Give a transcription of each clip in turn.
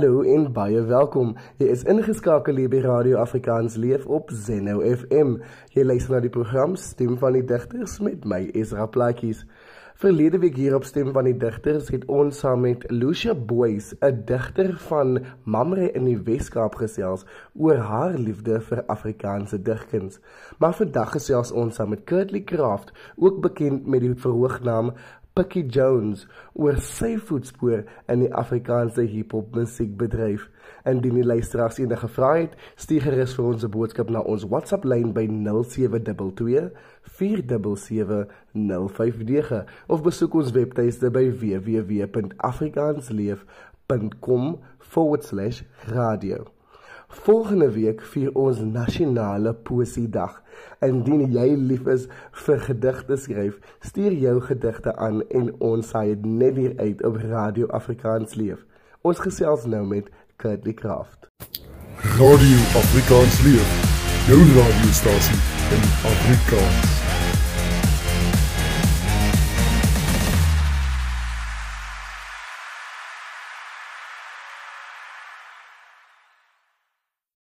Hallo en baie welkom. Jy is ingeskakel hier by Radio Afrikaans Leef op Zeno FM. Jy luister na die program Stem van die Digters met my Ezra Plaatjies. Verlede week hier op Stem van die Digters het ons saam met Lucia Boys, 'n digter van Mamre in die Weskaap gesels oor haar liefde vir Afrikaanse digkuns. Maar vandag gesels ons saam met Kurtley Craft, ook bekend met die verhoognaam Picky Jones oor sy voetspore in die Afrikaanse hiphop musiekbedryf. Indien die luisteraars enige vrae het, stuur gerus vir ons 'n boodskap na ons WhatsApp lyn by 0722 477 of besoek ons webtuiste by www.afrikaansleef.com/radio. Volgende week vier ons nasionale poesiedag. Indien jy lief is vir gedigte skryf, stuur jou gedigte aan en ons saai dit net hier uit op Radio Afrikaans Leef. Ons gesels nou met Kurtley Craft. Radio Afrikaans Leef. Jou radiostasie in Afrikaans.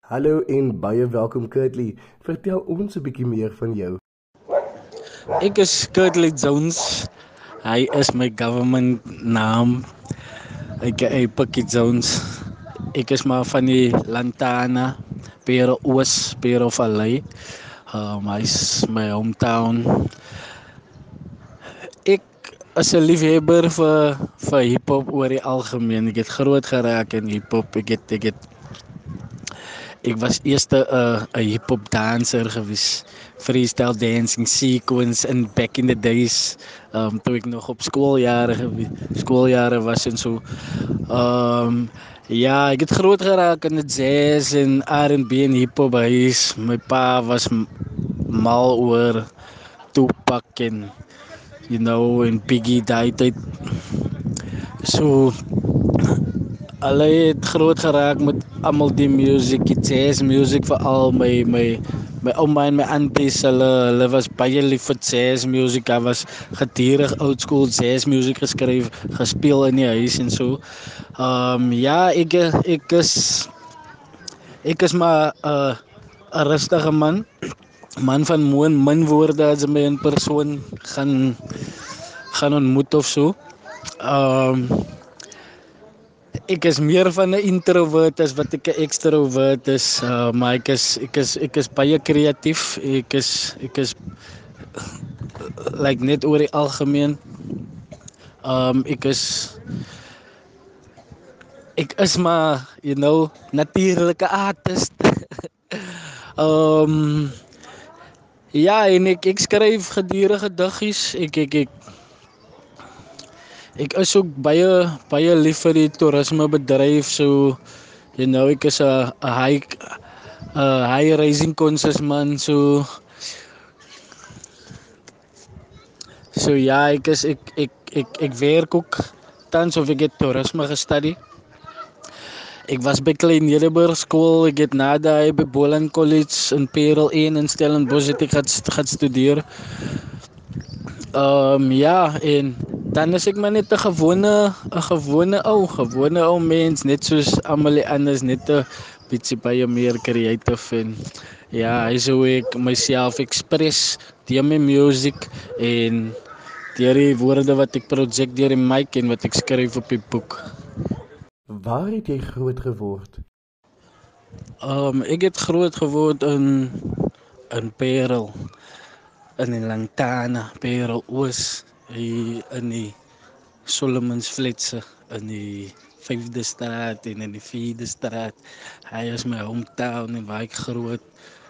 Hallo en baie welkom Kurtley. Vertel ons 'n bietjie meer van jou. Ek is Kurtley Jones. Hy is my government naam. Ek is Pucky Jones. Ek is maar van die Lantana, Pero Oos, Pero Valley. Um hy is my hometown. Ek is 'n liefhebber vir vir hiphop oor die algemeen. Ek het groot geraak in hiphop. Ek het ek het Ek was eers 'n uh, 'n hip-hop danser gewees. Freestyle dancing sequence in back in the days. Um toe ek nog op skooljare skooljare was en so. Um ja, ek het groot geraak in jazz en R&B en hip-hop huis. My pa was mal oor Tupac en you know en Biggie daai tyd. So Hulle het groot geraak met almal die musiek, die jazz musiek vir al my my my ouma en my aunties, hulle hulle was baie lief vir jazz musiek. Daar was gedurig old school jazz musiek geskryf, gespeel in die huis en so. Ehm um, ja, ek ek is ek is maar 'n uh, 'n rustige man. Man van mooi min woorde as my in persoon gaan gaan ontmoet of so. Ehm um, ek is meer van 'n introvert as wat ek 'n extrovert is. Uh, maar ek is ek is ek is baie kreatief. Ek is ek is like net oor die algemeen. Um ek is ek is maar you know natuurlike artist. um ja, en ek ek skryf gedurende gediggies. Ek ek ek ek is ook baie baie lief vir die toerismebedryf so you know ek is 'n high 'n high rising conscious man so so ja ek is ek ek ek ek werk ook tans of ek het toerisme gestudie Ek was by Klein Nederburg skool, ek het na daai by Boland College in Parel 1 in Stellenbosch het ek gaan, gaan studeer. Ehm um, ja, en dan is ek maar net 'n gewone 'n gewone ou, gewone ou mens, net soos almal die anders, net 'n bietjie baie meer creative en ja, hy sou ek myself express deur my music en deur die woorde wat ek projek deur die mic en wat ek skryf op die boek. Waar het jy groot geword? Ehm um, ek het groot geword in in Parel in die Lantana, Parel Oos hier in die Solomons Flats in die 5de straat en in die 4de straat. Hy is my hometown en waar ek groot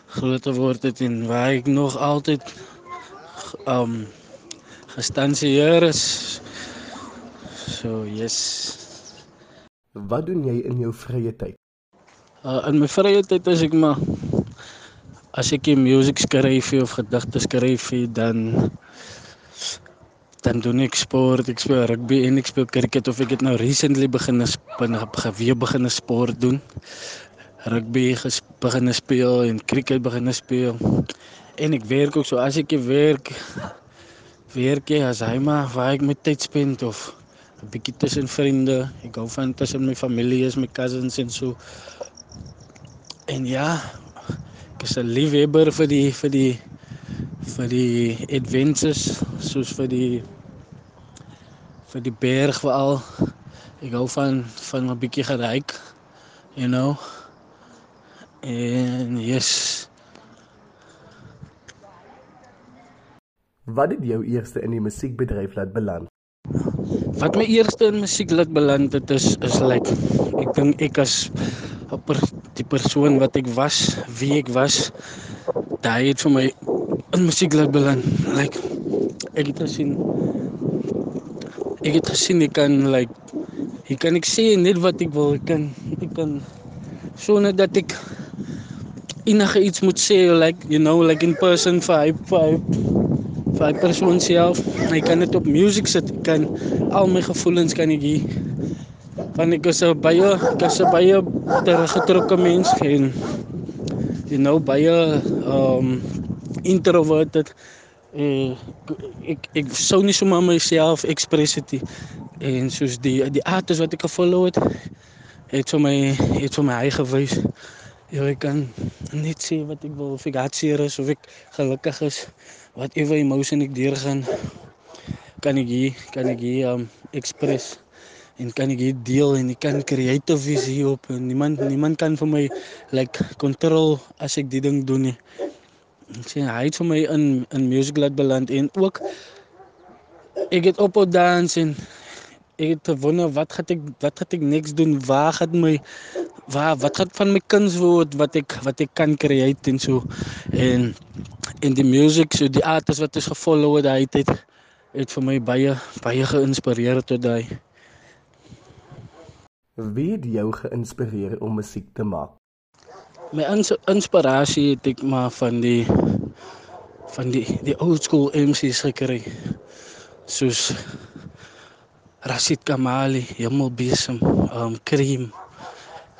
groot geword het en waar ek nog altyd um gestanseer is. So yes. Wat doen jy in jou vrye tyd? Uh, in my vrye tyd as ek maar as ek musiek skryf of gedigte skryf dan dan doen ek sport, ek speel rugby en ek speel cricket of ek het nou recently begin geweer begin sport doen. Rugby begin speel en cricket begin speel. En ek werk ook so as ek werk werk jy as hy maar waar ek my tyd spend of 'n bietjie tussen vriende. Ek hou van tussen my familie, is my cousins en so. En ja, ek is 'n liefhebber vir die vir die vir die adventures soos vir die vir die berg veral. Ek hou van van 'n bietjie geryk, you know. En yes. Wat het jou eerste in die musiekbedryf laat beland? Wat my eerste in musiek laat beland het is is like ek dink ek as per, die persoon wat ek was, wie ek was, daai het vir my in musiek laat beland. Like ek het gesien ek het gesien ek kan like ek kan ek sê net wat ek wil, ek kan ek kan sonder dat ek enige iets moet sê like you know like in person vir hy vir hy vir hy persoon self. Ek kan dit op music sit, ek kan al my gevoelens kan ek hier want ek is 'n baie ek is 'n baie teruggetrokke mens en you know baie um introverted en ek ek sou nie sommer myself express het nie. en soos die die artes wat ek gevolg het het vir my het vir my hy gewys Ja, ek kan net sê wat ek wil of ek hartseer is of ek gelukkig is whatever emotion ek deurgaan kan ek hier kan ek hier um express en kan ek hier deel en ek kan creative visie op en niemand niemand kan vir my like control as ek die ding doen nie. Ek sê hy het vir my in in music laat beland en ook ek het op op dans en ek het gewonder wat gaan ek wat gaan ek next doen? Waar gaan my waar wat gaan van my kuns word wat ek wat ek kan create en so en in die music so die artists wat ons gevolg het hy het het vir my baie baie geïnspireer tot daai Wie het jou geïnspireer om musiek te maak? My ins inspirasie het ek maar van die van die die old school MC's gekry soos Rashid Kamali, Jamal Besem, um Cream,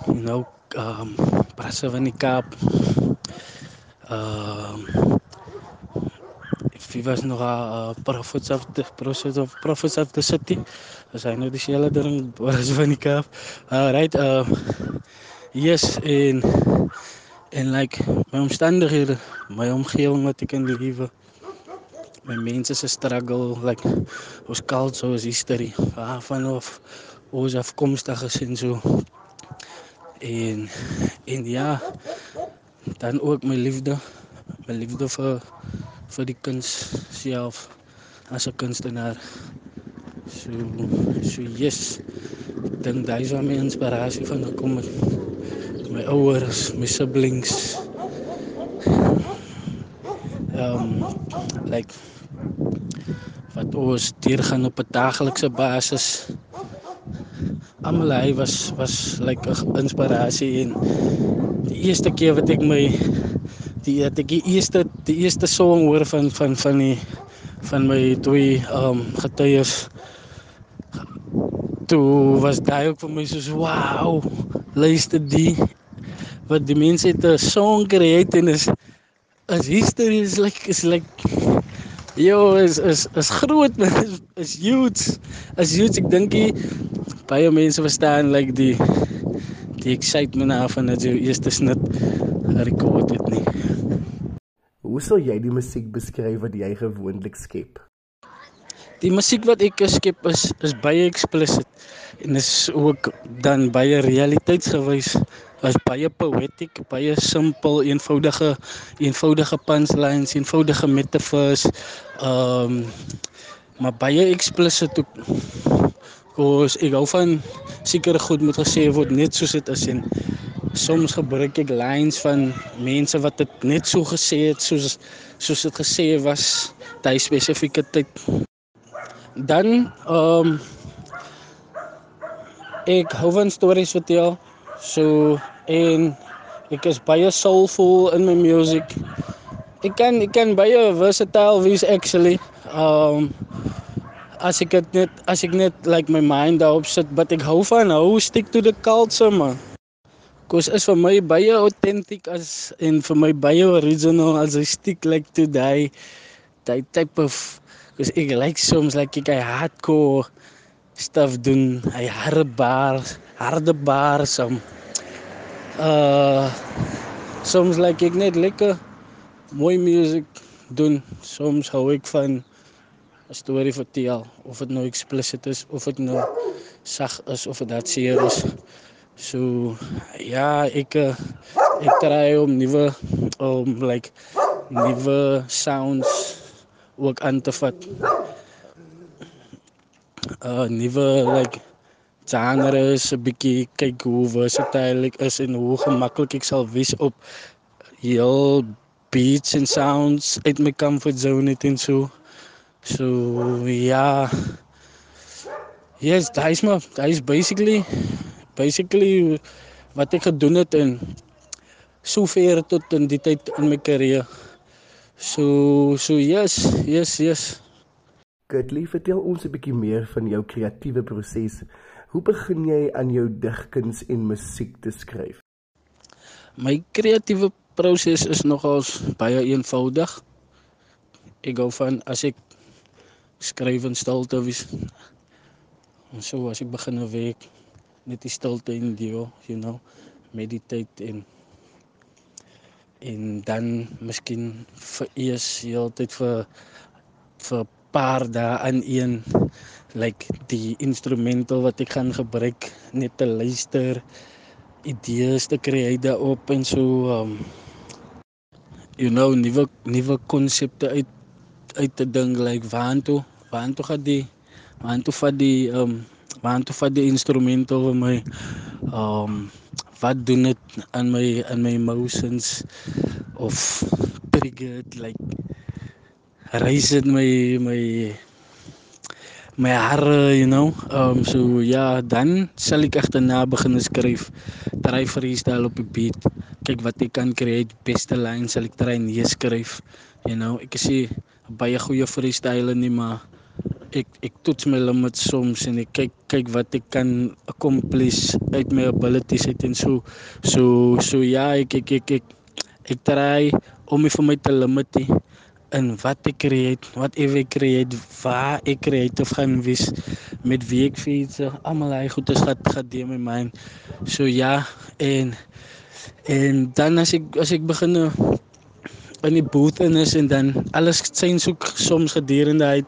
you know, um Prasa van Kaap. Um wie was nog uh, prophets of the city. As hy nou dieselfde ding was van Kaap. Right, uh yes en en like my omstandighede, my omgewing wat ek in die lewe my mense se struggle like ons culture ons history. Waarvan of ons afkomstig is en so. En en ja dan ook my liefde my liefde vir vir die kuns self as 'n kunstenaar. So so yes dan daai is waar my inspirasie van gekom het my ouers my siblings um like wat ons deurgaan op 'n daaglikse basis. Almal hy was was like 'n inspirasie en die eerste keer wat ek my die het ek die eerste die eerste song hoor van van van die van my twee um getuies toe was daai ook vir my soos wow luister die wat die mense het 'n song create en is is history is like is like Yo is is is groot man is, is huge. Is huge. Ek dink jy baie mense verstaan like die die excitement af van dat jy eerste snit rekord het nie. Hoe sal jy die musiek beskryf wat jy gewoonlik skep? Die musiek wat ek skep is is baie explicit en is ook dan baie realiteitsgewys was baie poetic, baie simpel, eenvoudige eenvoudige punchlines, eenvoudige metafoors. Ehm um, maar baie explicit ook. Koos ek hou van seker goed moet gesê word net soos dit is en soms gebruik ek lines van mense wat dit net so gesê het soos soos dit gesê was daai spesifieke tyd. Dan ehm um, ek hou van stories vertel. So en ek is baie soulful in my music. Ek kan ek kan baie versatile wees actually. Um as ek net as ek net like my mind daarop sit, but ek hou van hou stick to the culture man. Kos is vir my baie authentic as en vir my baie original as I stick like to die die type of cuz ek like soms like ek hardcore stuff doen. Hy harde bars, harde bars um uh soms like ek net lekker mooi musiek doen. Soms hou ek van 'n storie vertel of dit nou explicit is of dit nou sag is of dit seer is. So ja, ek eh, ek try om nuwe om like nuwe sounds ook aan te vat. Uh nuwe like genres 'n bietjie kyk hoe versatile ek is en hoe gemaklik ek sal wees op heel beats en sounds uit my comfort zone het en so. So ja. Yes, daai is maar daai is basically basically wat ek gedoen het en sover tot in die tyd in my karier. So so yes, yes, yes. Gutlie, vertel ons 'n bietjie meer van jou kreatiewe proses. Hoe begin jy aan jou digkuns en musiek te skryf? My kreatiewe proses is nogals baie eenvoudig. Ek gou van as ek skryf in stilte wees. En so as ek begin 'n week net die stilte in die you know, meditate en en dan miskien vir eers heeltyd vir vir paar dae aan een like die instrumental wat ek gaan gebruik net te luister idees te kry daarop en so um you know nuwe nuwe konsepte uit uit te dink like waantoe waantoe gaan die waantoe vat die um waantoe vat die instrumental vir my? Um wat doen dit aan my aan my emotions of trigger it like raise it my my my hare you know? Um so ja dan sal ek agterna begin skryf try freestyle op die beat kyk wat ek kan create beste lines sal ek try neerskryf you know? Ek is baie goeie freestyler nie maar ek ek toets my limits soms en ek kyk kyk wat ek kan accomplish uit my abilities uit en so so so ja ek ek ek ek, ek try om nie vir my te limit nie in wat ek create, wat ek create, waar ek creative gaan wees met wie ek fiets, almal hy goed is gaan gaan deur my mind. So ja, en en dan as ek as ek begin nou in die booth in is en dan alles sien soek soms gedurende hy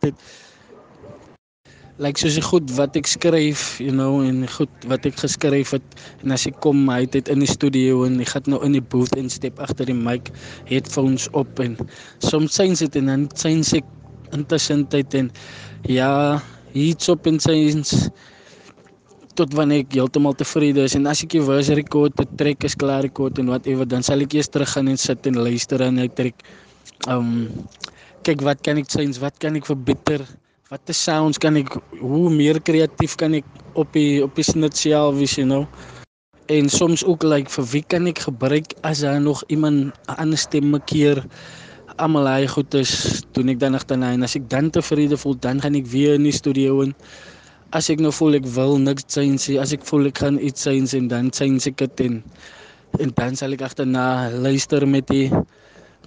het like soos die goed wat ek skryf, you know, en goed wat ek geskryf het en as ek kom hy het in die studio en ek gaan nou in die booth en step agter die mic, headphones op en soms sien dit en dan sien ek intussen tyd en ja, hier's op en sien tot wanneer ek heeltemal tevrede is en as ek die verse record, die track is klaar record en whatever, dan sal ek eers terug gaan en sit en luister en ek trek um kyk wat kan ek sien, wat kan ek verbeter watter sounds kan ek hoe meer kreatief kan ek op die op die snit self wees you know? En soms ook like vir wie kan ek gebruik as daar nog iemand 'n ander stemme keer almal hy goed is doen ek dan agterna. En as ek dan tevrede voel dan gaan ek weer in die studio en as ek nou voel ek wil niks sien sê as ek voel ek gaan iets sien en dan sien ek dit en en dan sal ek agterna luister met die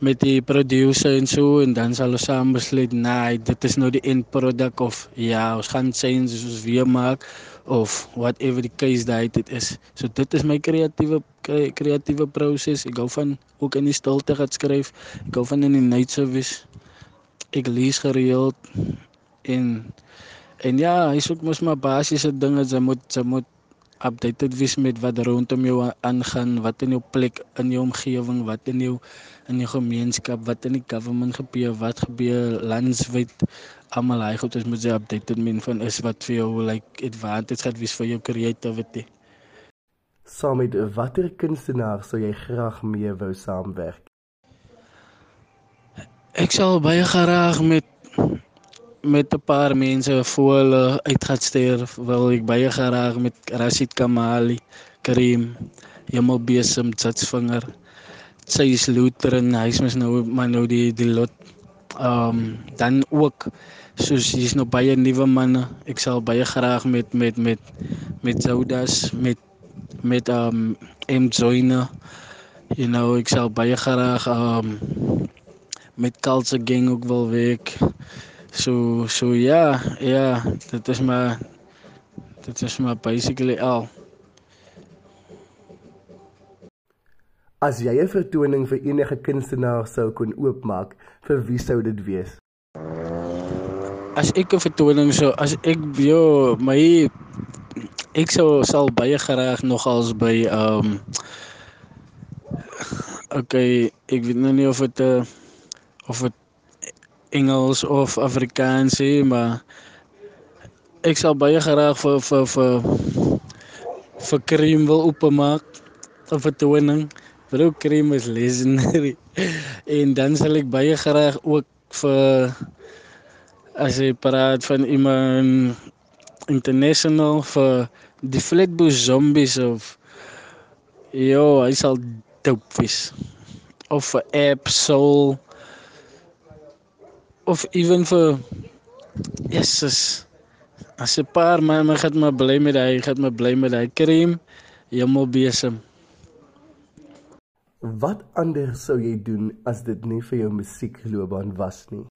met die producer en so en dan sal ons saam besluit nee dit is nou die end product of ja ons gaan sien soos weer maak of whatever die case daai dit is. So dit is my kreatiewe kreatiewe proses ek gou van ook in die stilte gaan skryf. Ek gou van in die night service. Ek lees gereeld. En en ja hy soek mos maar basiese dinge. Jy moet jy moet updated wees met wat rondom jou aangaan wat in jou plek in jou omgewing wat in jou in die gemeenskap, wat in die government gebeur, wat gebeur landwyd. Almal hy goed is met sy updated men van is wat vir jou like advantage het wees vir jou creativity. Saam met watter kunstenaar sou jy graag mee wou saamwerk? Ek sal baie graag met met 'n paar mense voor hulle uitgaan stuur. Wil ek baie graag met Rashid Kamali, Karim, Jamal Besem, Tsatsvinger sy is Lutheran, hy is mos nou maar nou die die lot. Ehm um, dan ook soos hier's nog baie nuwe manne. Ek sal baie graag met met met met Zoudas met met ehm um, M Joyner. You know, ek sal baie graag ehm um, met Culture Gang ook wil werk. So so ja, ja, dit is maar dit is maar basically al. As jy 'n vertoning vir enige kunstenaar sou kon oopmaak, vir wie sou dit wees? As ek 'n vertoning sou as ek jo my ek sou sal baie graag nogals by ehm um, Okay, ek weet nou nie of dit 'n uh, eh, of dit Engels of Afrikaans is, maar ek sal baie graag vir vir vir vir Karim wil oopmaak of 'n toning. Vrou Karim is legendary. en dan sal ek baie graag ook vir as jy praat van iemand international vir die Flatbush Zombies of jo, hy sal dope wees. Of vir App Soul of even vir Jesus. As 'n paar man my gaan my bly met hy, gaan my bly met hy krem, hemel besem. Wat anders sou jy doen as dit nie vir jou musiekloopbaan was nie?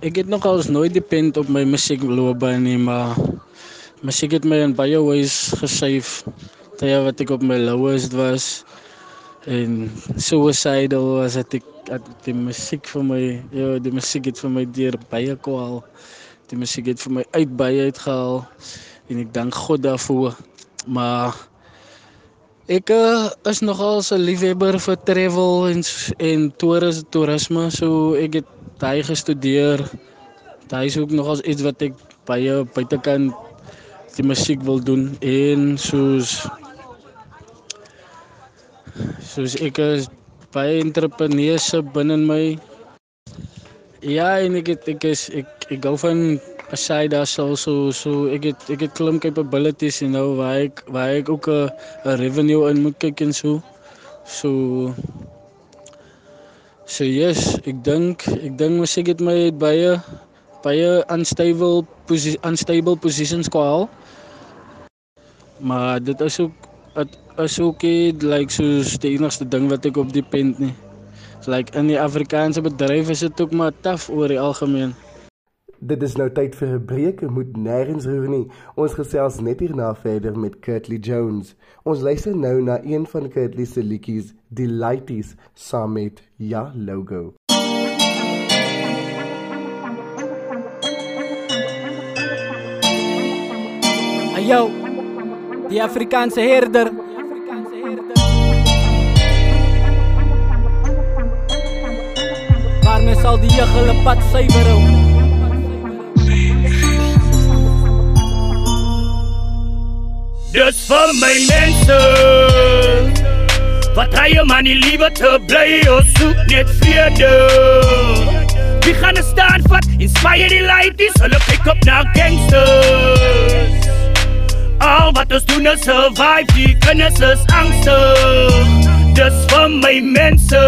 Ek het nog als nooit depend op my musiekloopbaan nie, maar musiek het my in baie ways gesave. Tye wat ek op my lowest was en suicidal was ek dat die musiek vir my ja die musiek het vir my deur baie kwaal. Die musiek het vir my uit baie uitgehaal. En ek dank God daarvoor. Maar ek uh, is nogal 'n liefhebber vir travel en en toeris, toerisme. So ek het daai gestudeer. Daai is ook nogal iets wat ek baie buitekant die musiek wil doen. En soos soos ek is baie entrepreneurse binne my. Ja, en ek het, ek is ek ek gou van asy daar sou so so ek het ek het klim capabilities en nou waar ek waar ek ook 'n revenue in moet kyk en so. So So yes, ek dink ek dink mos ek het my baie baie unstable posisie unstable positions kwaal. Maar dit is ook dit is ook nie like soos die enigste ding wat ek op die pen nie. So like in die Afrikaanse bedryf is dit ook maar taaf oor die algemeen. Dit is nou tyd vir 'n breek, moet nêrens roer nie. Ons gesels net hierna verder met Kurtley Jones. Ons luister nou na een van Kurtley se liedjies, Die Lighties, saam met Ja Logo. Ayo die Afrikaanse herder. Waar men sal die jeug hulle pad suiwer hou. Dis vir my mense Wat hy om aan die liewe te bly Ons soek net vrede Wie gaan een staat vat Inspire die ladies Hulle pick up na gangsters Al wat ons doen is survive. Die kennis is angstig Dis vir my mense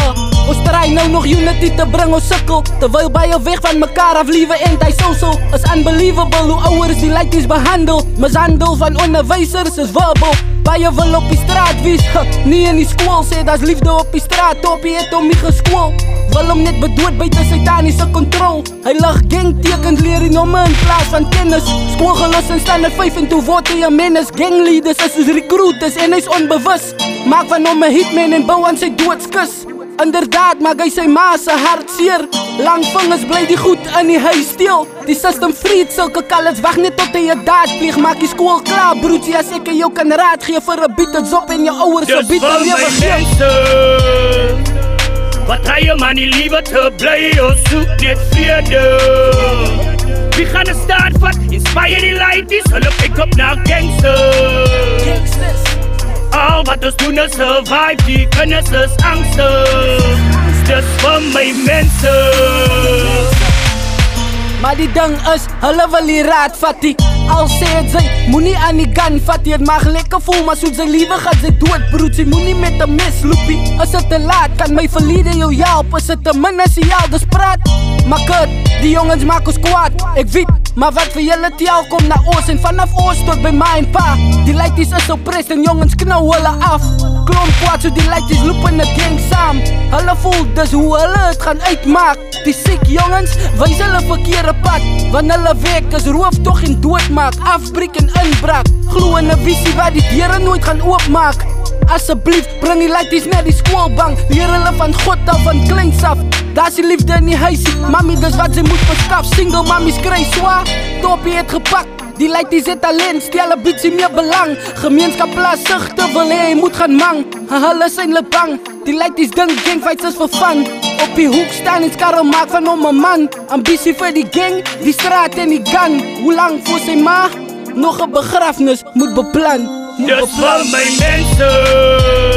uh, Ons draai nou nog unity te bring ons sikkel Terwyl baie weg van mekaar af liewe en die social Is unbelievable hoe ouwer is die laities behandel. Mishandel van onderwijsers is verbal. Baie wil op die straat wees, nie in die school Sê dat liefde op die straat, op jy het om nie geskool Wil hom net bedood buiten sataniese control Hy lig gang tekens, leer die nomme in plaas van kennis School gelos in standaard 5 en toe word hy een menis Gang leaders is soos recruiters en hy is onbewus Maak van hom een hitman en bou aan sy doodskus Inderdaad, maak hy sy ma se hart seer. Lang vingers bly die goed in die huis steel. Die system vreet sulke kalles wag net tot hy 'n daad pleeg. Maak die skool klaar, broertjie, as ek jou kan raad gee vir 'n bietjie job en jou ouers se bietjie lewe gee. Wat hy jou man die liewe te bly, ons soek net vrede. Wie gaan 'n staat vat? Inspire die ladies, hulle pick up na gangsters. Al wat ons doen is survive Die kennis is angstig Dis vir my mense Maar die ding is, hulle wil die raad vat Al sê het sy, moenie aan die gun vat die Het mag lekker voel, maar soos sy liewe gaat sy dood broed Sy moenie met een mes loopie. Is het te laat, kan my verlede jou help? Is het te min as jy al dus praat. Maar kut, die jongens maak ons kwaad. Ek weet, Maar wat vir julle tel kom na ons en vanaf ons tot by my en pa. Die laities is op pres en jongens knou hulle af. Klomp kwaad so die laities loop in 'n gang saam. Hulle voel dis hoe hulle dit gaan uitmaak. Die siek jongens wys hulle verkeerde pad. Wanneer hulle werk is roof tog en doodmaak, afbreek en inbraak. Glo in 'n visie wat die deure nooit gaan oopmaak. Asseblief bring die laities net die skoolbank. Leer hulle van God af van kleins af. Daar's die liefde in die huisie. Mami, dis wat sy moet verskaf. Single mami skry swaar. Toppie het gepak. Die laities het talent, stel 'n bietjie meer belang. Gemeenskap plaas sigte wil hê hy moet gaan mang. Hulle sien hulle bang. Die laities dink gang fights is vir fun. Op die hoek staan en skarrel maak van hom 'n man. Ambisie vir die gang, die straat en die gun. Hoe lank voor sy ma? Nog 'n begrafnis moet beplan. Dis vir my mense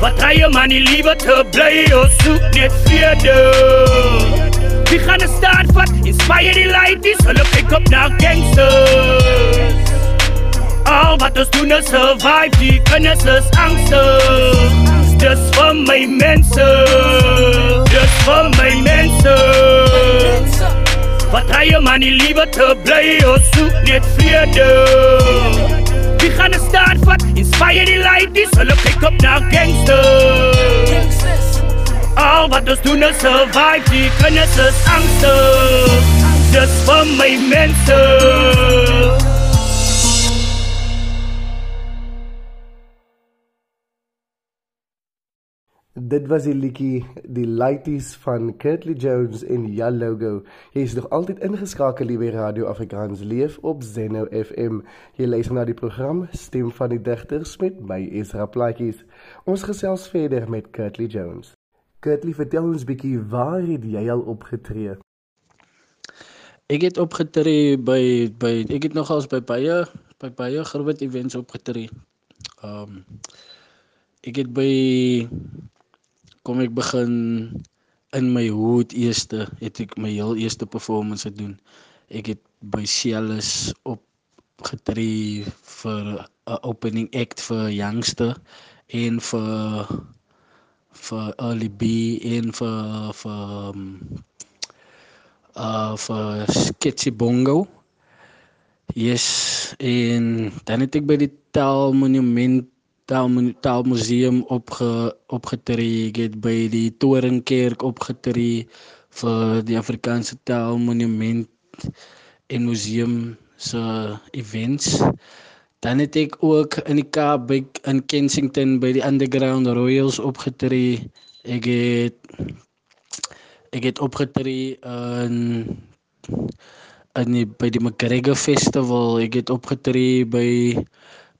Wat hy om aan die liewe te bly Ons soek net vrede Wie gaan een staat vat Inspire die ladies Hulle kyk op na gangsters. Al wat ons doen is survive Die kennis is angstig Dis vir my mense Dis vir my mense Wat hy om aan die liewe te bly Ons soek net vrede Wie gaan een staat vat? Inspire die ladies, hulle kyk op na gangsters Al wat ons doen is survive, die kennis is angstig Dis vir my mense Dit was die liedjie Die Lighties van Kurtley Jones en Ja Logo. Jy is nog altyd ingeskakel hier by Radio Afrikaans Leef op Zeno FM. Jy luister na die program Stem van die Digters met my Esra Plaatjies. Ons gesels verder met Kurtley Jones. Kurtley, vertel ons bietjie waar het jy al opgetree? Ek het opgetree by by ek het nogals by baie by baie groot events opgetree. Um ek het by kom ek begin in my hoed eerste het ek my heel eerste performance gedoen. Ek het by Cialis opgetree vir 'n opening act vir Youngster en vir vir Ali B en vir vir um, uh vir Sketchy Bongo. Yes, en dan het ek by die Taal Monument Taalmuseum opge opgetree. Het by die Torenkerk opgetree vir die Afrikaanse Taalmonument en museum se events. Dan het ek ook in die Kaap by in Kensington by die Underground Royals opgetree. Ek het ek het opgetree in in die, by die McGregor Festival. Ek het opgetree by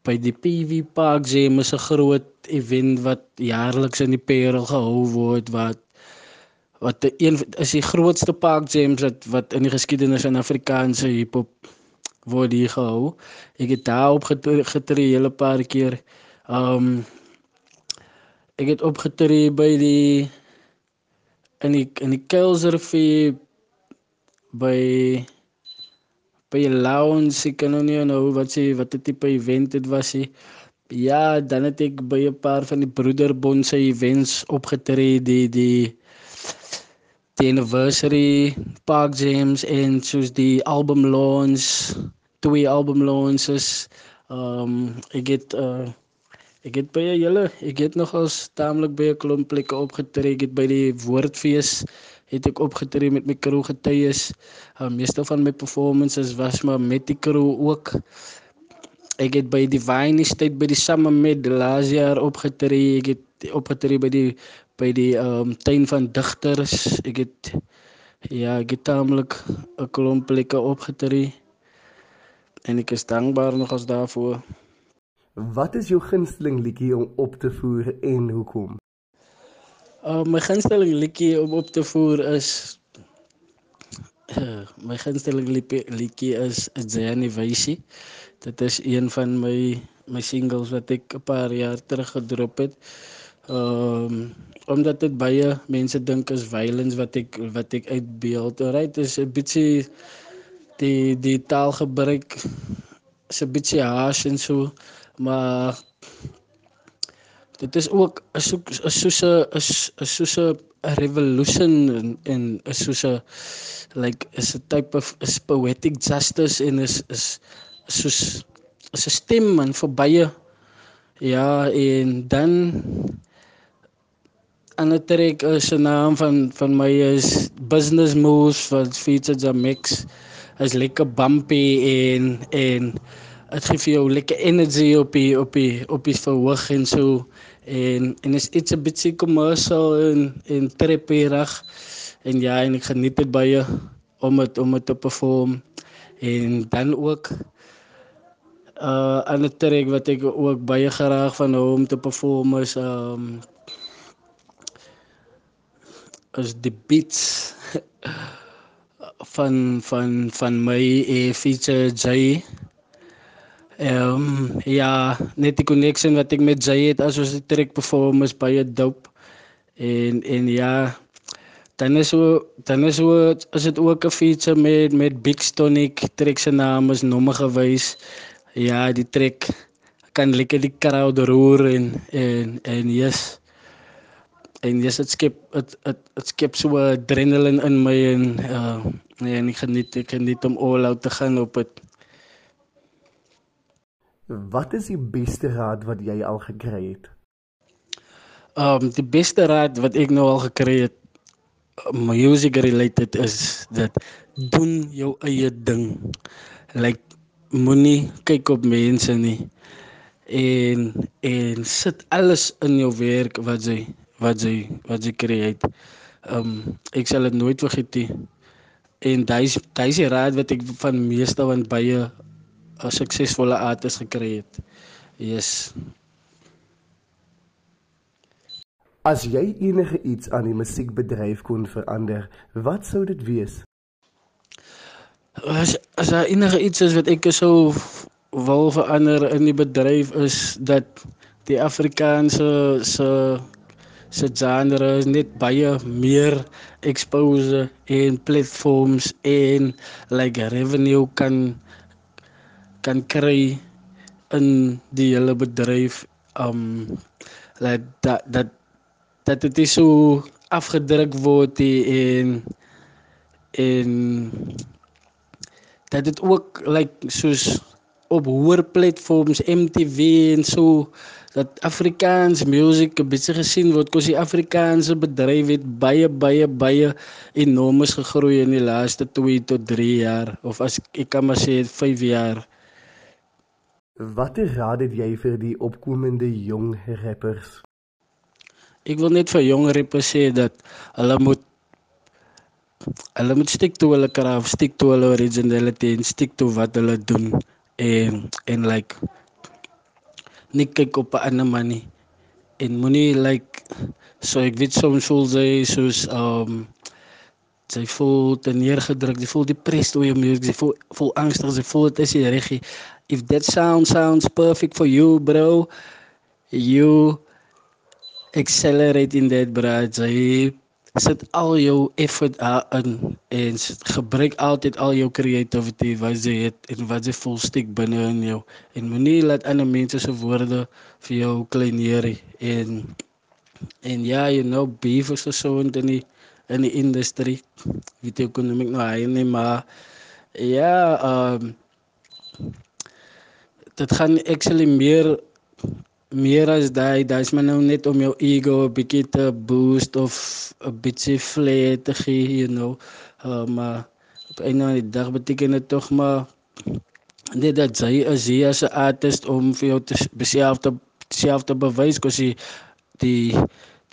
by die PV Park Jam is 'n groot event wat jaarliks in die Parel gehou word wat wat een is die grootste park jams wat wat in die geskiedenis van Afrikaanse hiphop word hier gehou. Ek het daar opgetree hele paar keer. Um ek het opgetree by die in die in die Kuilsrivier by by 'n lounge, ek kan nou nie nou wat sê wat 'n tipe event dit was nie. Ja, dan het ek by 'n paar van die Broederbond se events opgetree, die die die anniversary park jams en soos die album launch, twee album launches. Um ek het uh ek het by julle, ek het nog als taamlik by 'n klomp plekke opgetree, ek het by die Woordfees het ek opgetree met my crew getuies. Uh, meeste van my performances was maar met die crew ook. Ek het by die Wine Estate by die Summer Med laas jaar opgetree. Ek het opgetree by die by die um tuin van digters. Ek het ja, ek het taamlik 'n klomp plekke opgetree. En ek is dankbaar nog as daarvoor. Wat is jou gunsteling liedjie om op te voer en hoekom? Uh, my gunsteling liedjie om op te voer is uh, my gunsteling liedjie is Zani Wysie. Dit is een van my my singles wat ek 'n paar jaar terug gedrop het. Ehm um, omdat dit baie mense dink is violence wat ek wat ek uitbeeld. Alright, is 'n bietjie die die taalgebruik is 'n bietjie harsh en so, maar dit is ook is so is soos 'n is is soos 'n revolution en is soos 'n like is 'n type of is poetic justice en is is soos is 'n stem man vir baie. Ja en dan ander trek is 'n naam van van my is business moves wat features a mix is lekker bumpy en en dit gee vir jou lekker energy op die op die op die verhoog en so en en is iets 'n bietjie commercial en en trapperig en ja en ek geniet dit baie om dit om dit te perform en dan ook uh ander trek wat ek ook baie graag van hou om te perform is um is die beats van van van my e feature Jay Ehm um, ja, net die connection wat ek met Jay het as ons die trek perform is baie dope. En en ja, dan is so dan is so is dit ook 'n feature met met Big Stonic, trek se naam is nommer gewys. Ja, die trek kan lekker die crowd roer en en en yes. En yes, dit skep dit dit skep so adrenaline in my en uh nee, en ek geniet ek geniet om all out te gaan op dit. Wat is die beste raad wat jy al gekry het? Um die beste raad wat ek nou al gekry het music related is dat doen jou eie ding. Like moenie kyk op mense nie. En en sit alles in jou werk wat jy wat jy wat jy create. Um ek sal dit nooit vergeet nie. En daai daai die raad wat ek van meeste van baie 'n suksesvolle artis gekry het. Yes. As jy enige iets aan die musiekbedryf kon verander, wat sou dit wees? As as daar enige iets is wat ek sou wil verander in die bedryf is dat die Afrikaanse se se genre net baie meer expose en platforms en like revenue kan kan kry in die hele bedryf um dat dat dat dit so afgedruk word die, en en dat dit ook like soos op hoër platforms MTV en so dat Afrikaans musiek bietjie gesien word kos die Afrikaanse bedryf het baie baie baie enormes gegroei in die laaste 2 tot 3 jaar of as ek kan maar sê 5 jaar. Watter raad het jy vir die opkomende jong rappers? Ek wil net vir jong rappers sê dat hulle moet hulle moet stick to hulle kraaf, stick to hulle originality en stick to wat hulle doen en en like nie kyk op 'n ander manie en moenie like so ek weet soms voel sy soos um sy voel te neergedruk, sy voel depressed oor jou musiek, sy voel voel angstig, sy voel dit is die reggie. If that sound sounds perfect for you, bro, you accelerate in that bro. Jy sit al jou effort in en gebruik altyd al jou creativity wat jy het en wat jy voel stiek binne in jou en moenie laat ander mense se woorde vir jou kleineer en en ja, you know, beef is so in die in die industrie. Weet jy kon ek nou hy nie maar ja, ehm um, dit gaan actually meer meer as daai, daai's maar nou net om jou ego 'n bietjie te boost of 'n bietjie flair te gee, you know. Uh, maar op 'n ander dag beteken dit tog maar net dat jy as jy as 'n artist om vir jou te beself te self te bewys kos jy die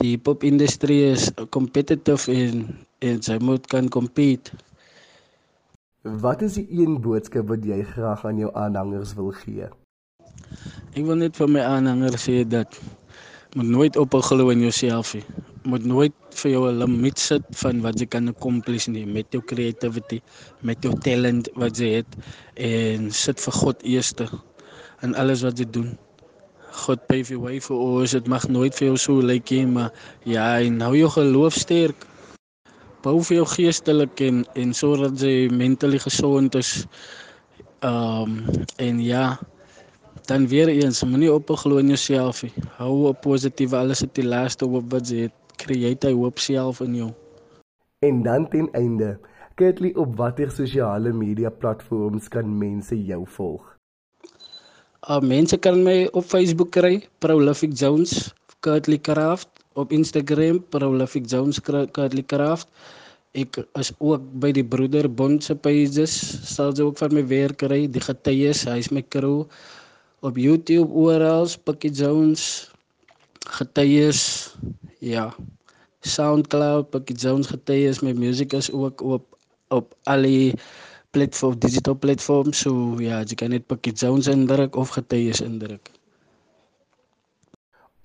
die pop industrie is competitive en en jy moet kan compete. Wat is die een boodskap wat jy graag aan jou aanhangers wil gee? Ek wil net vir my aanhangers sê dat moet nooit ophou glo in jouself nie. Moet nooit vir jou 'n limiet sit van wat jy kan accomplish nie met jou creativity, met jou talent wat jy het en sit vir God eerste in alles wat jy doen. God pave your way vir ons. Dit mag nooit vir jou so lyk nie, maar ja, en hou jou geloof sterk. Bou vir jou geestelik en en sodat jy mentally gesond is. Ehm um, en ja, Dan weer eens, moenie op glo in jouself nie. Hou op positief, alles het die laaste hoop wat jy het. Create hy hoop self in jou. En dan ten einde, Kirtley, op watter sosiale media platforms kan mense jou volg? Uh mense kan my op Facebook kry, Prolific Jones, Kirtley Craft, op Instagram Prolific Jones Kirtley Craft. Ek is ook by die Broeder Bond se pages, sal jy ook van my werk kry, die getuies, hy's my crew op YouTube oral, Pikkie Jones getuies, ja. SoundCloud, Pikkie Jones getuies, my musiek is ook op op al die platform digital platforms, so ja, jy kan net Pikkie Jones indruk of getuies indruk.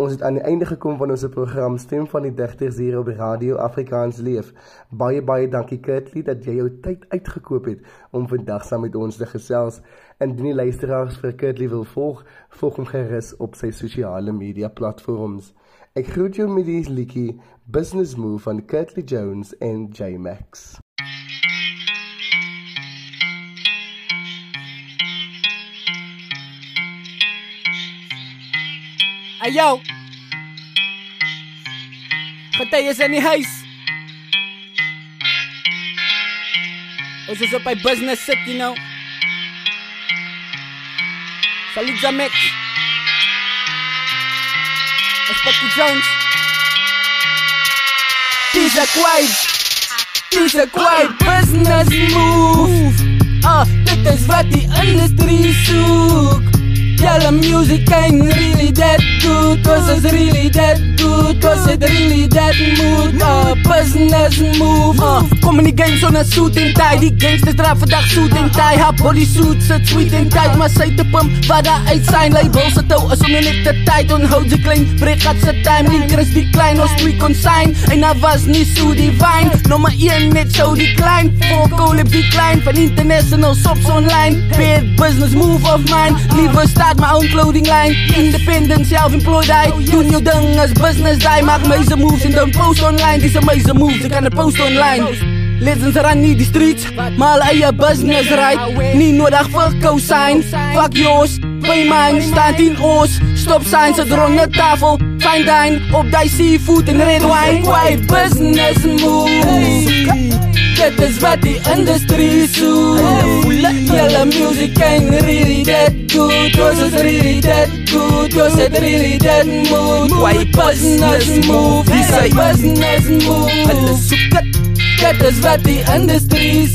Ons het aan die einde gekom van ons program Stem van die Digters hier op Radio Afrikaans Leef. Baie baie dankie Kurtly dat jy jou tyd uitgekoop het om vandag saam met ons te gesels. Indien die luisteraars vir Kurtly wil volg, volg hom gerus op sy sosiale media platforms. Ek groet jou met die liedjie Business Move van Kurtly Jones en J Max. Ayo. Getuies in die huis. Ons is op by business sit, you know. Salut Zamek. Espaki Jones. Dis a quiet. Dis a quiet business move. Ah, dit is wat die industrie soek. Yellow music ain't really that good Cause it's really that good Cause it really that mood. Uh, Business move uh, Kom in die game sonder suit en tie. Die gangsters dra vandag suit en tie. Haar bodysuit sit sweet en tight. Maar sy te pump wat daar uit zijn label Sy touw is om net te tight. Onhoud die klein breek gaat sy time. Linker is die klein ons twee consign. En was nie so divine. Nummer 1 net so die klein. Volko lip die klein Van international shops online. Bad business move of mine. Liever start start my own clothing line. Independent, self-employed, I do your ding as business. I make major moves and don't post online. These major moves, I can post online. Legends run nie die streets, maar hulle eie business right. Nie nodig vir co-sign. Fuck yours, pay mine, stand in ons. Stop signs at the tafel. Fine dine op die seafood en red wine. Quiet business move. Is wat die industrie soek Julle music ain't really that good. Yours is really that good. Yours is really that mood. Why business move? Wie sê business move. Hulle soek het Dit is wat die industrie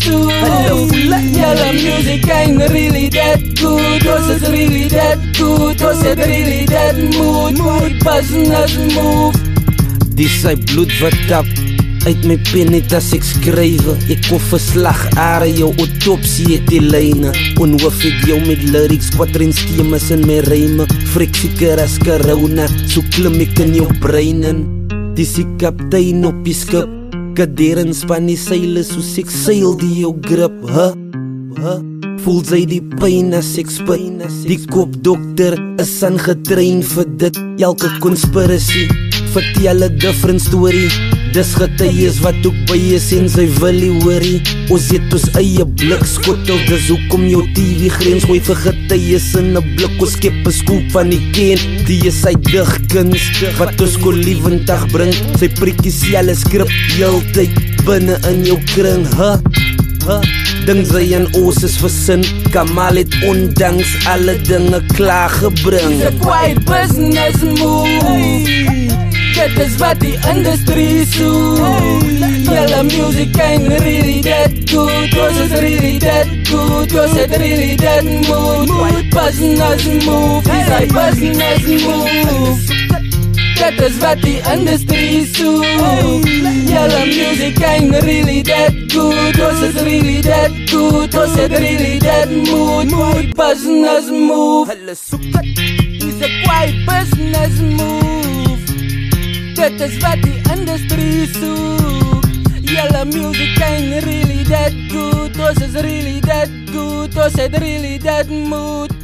music ain't really that good. Yours is really that good. Yours is really that mood. Why business move? Dis sy bloed wat tap uit my pen net as ek skrywe. Ek kon verslag are jou autopsie het die lyne. Onhoof ek jou met lyrics, quatrain schemas in my rijme Frik sieker as corona, so klim ek in jou brein in. Dis die kaptein op die skip Kader in span die seile, soos ek seil die jou grip huh? Huh? Voel sy die pijn as ek spit? Die kopdokter is aangetrein vir dit. Elke conspiracy Vertel a different story Dis getuies wat ook by is en sy wil nie hoorie. Ons het ons eie blik skotel Dis hoekom jou TV grens gooi vir getuies in a blik. Ons skep een skoep van die ken Die is sy dichtkunst Wat ons kon lievendag bring Sy prikkies jylle skrip heel tyd Binnen in jou kring. Huh? Huh? Ding sy en oos is versin. Kamal het ondanks alle dinge klaar gebring. It's a quiet business move Dit is wat die industrie soek Julle music ain't really that good. Cause it's really that good. Cause it really that mood. Business move. Is a business move Dit is wat die industrie soek Julle music ain't really that good. Cause it's really that good. Cause it really that mood. Business move. Hulle soek het Is a quiet business move Dit is wat die industrie soek Julle music ain't really that good. Ons is really that good. Ons het really that mood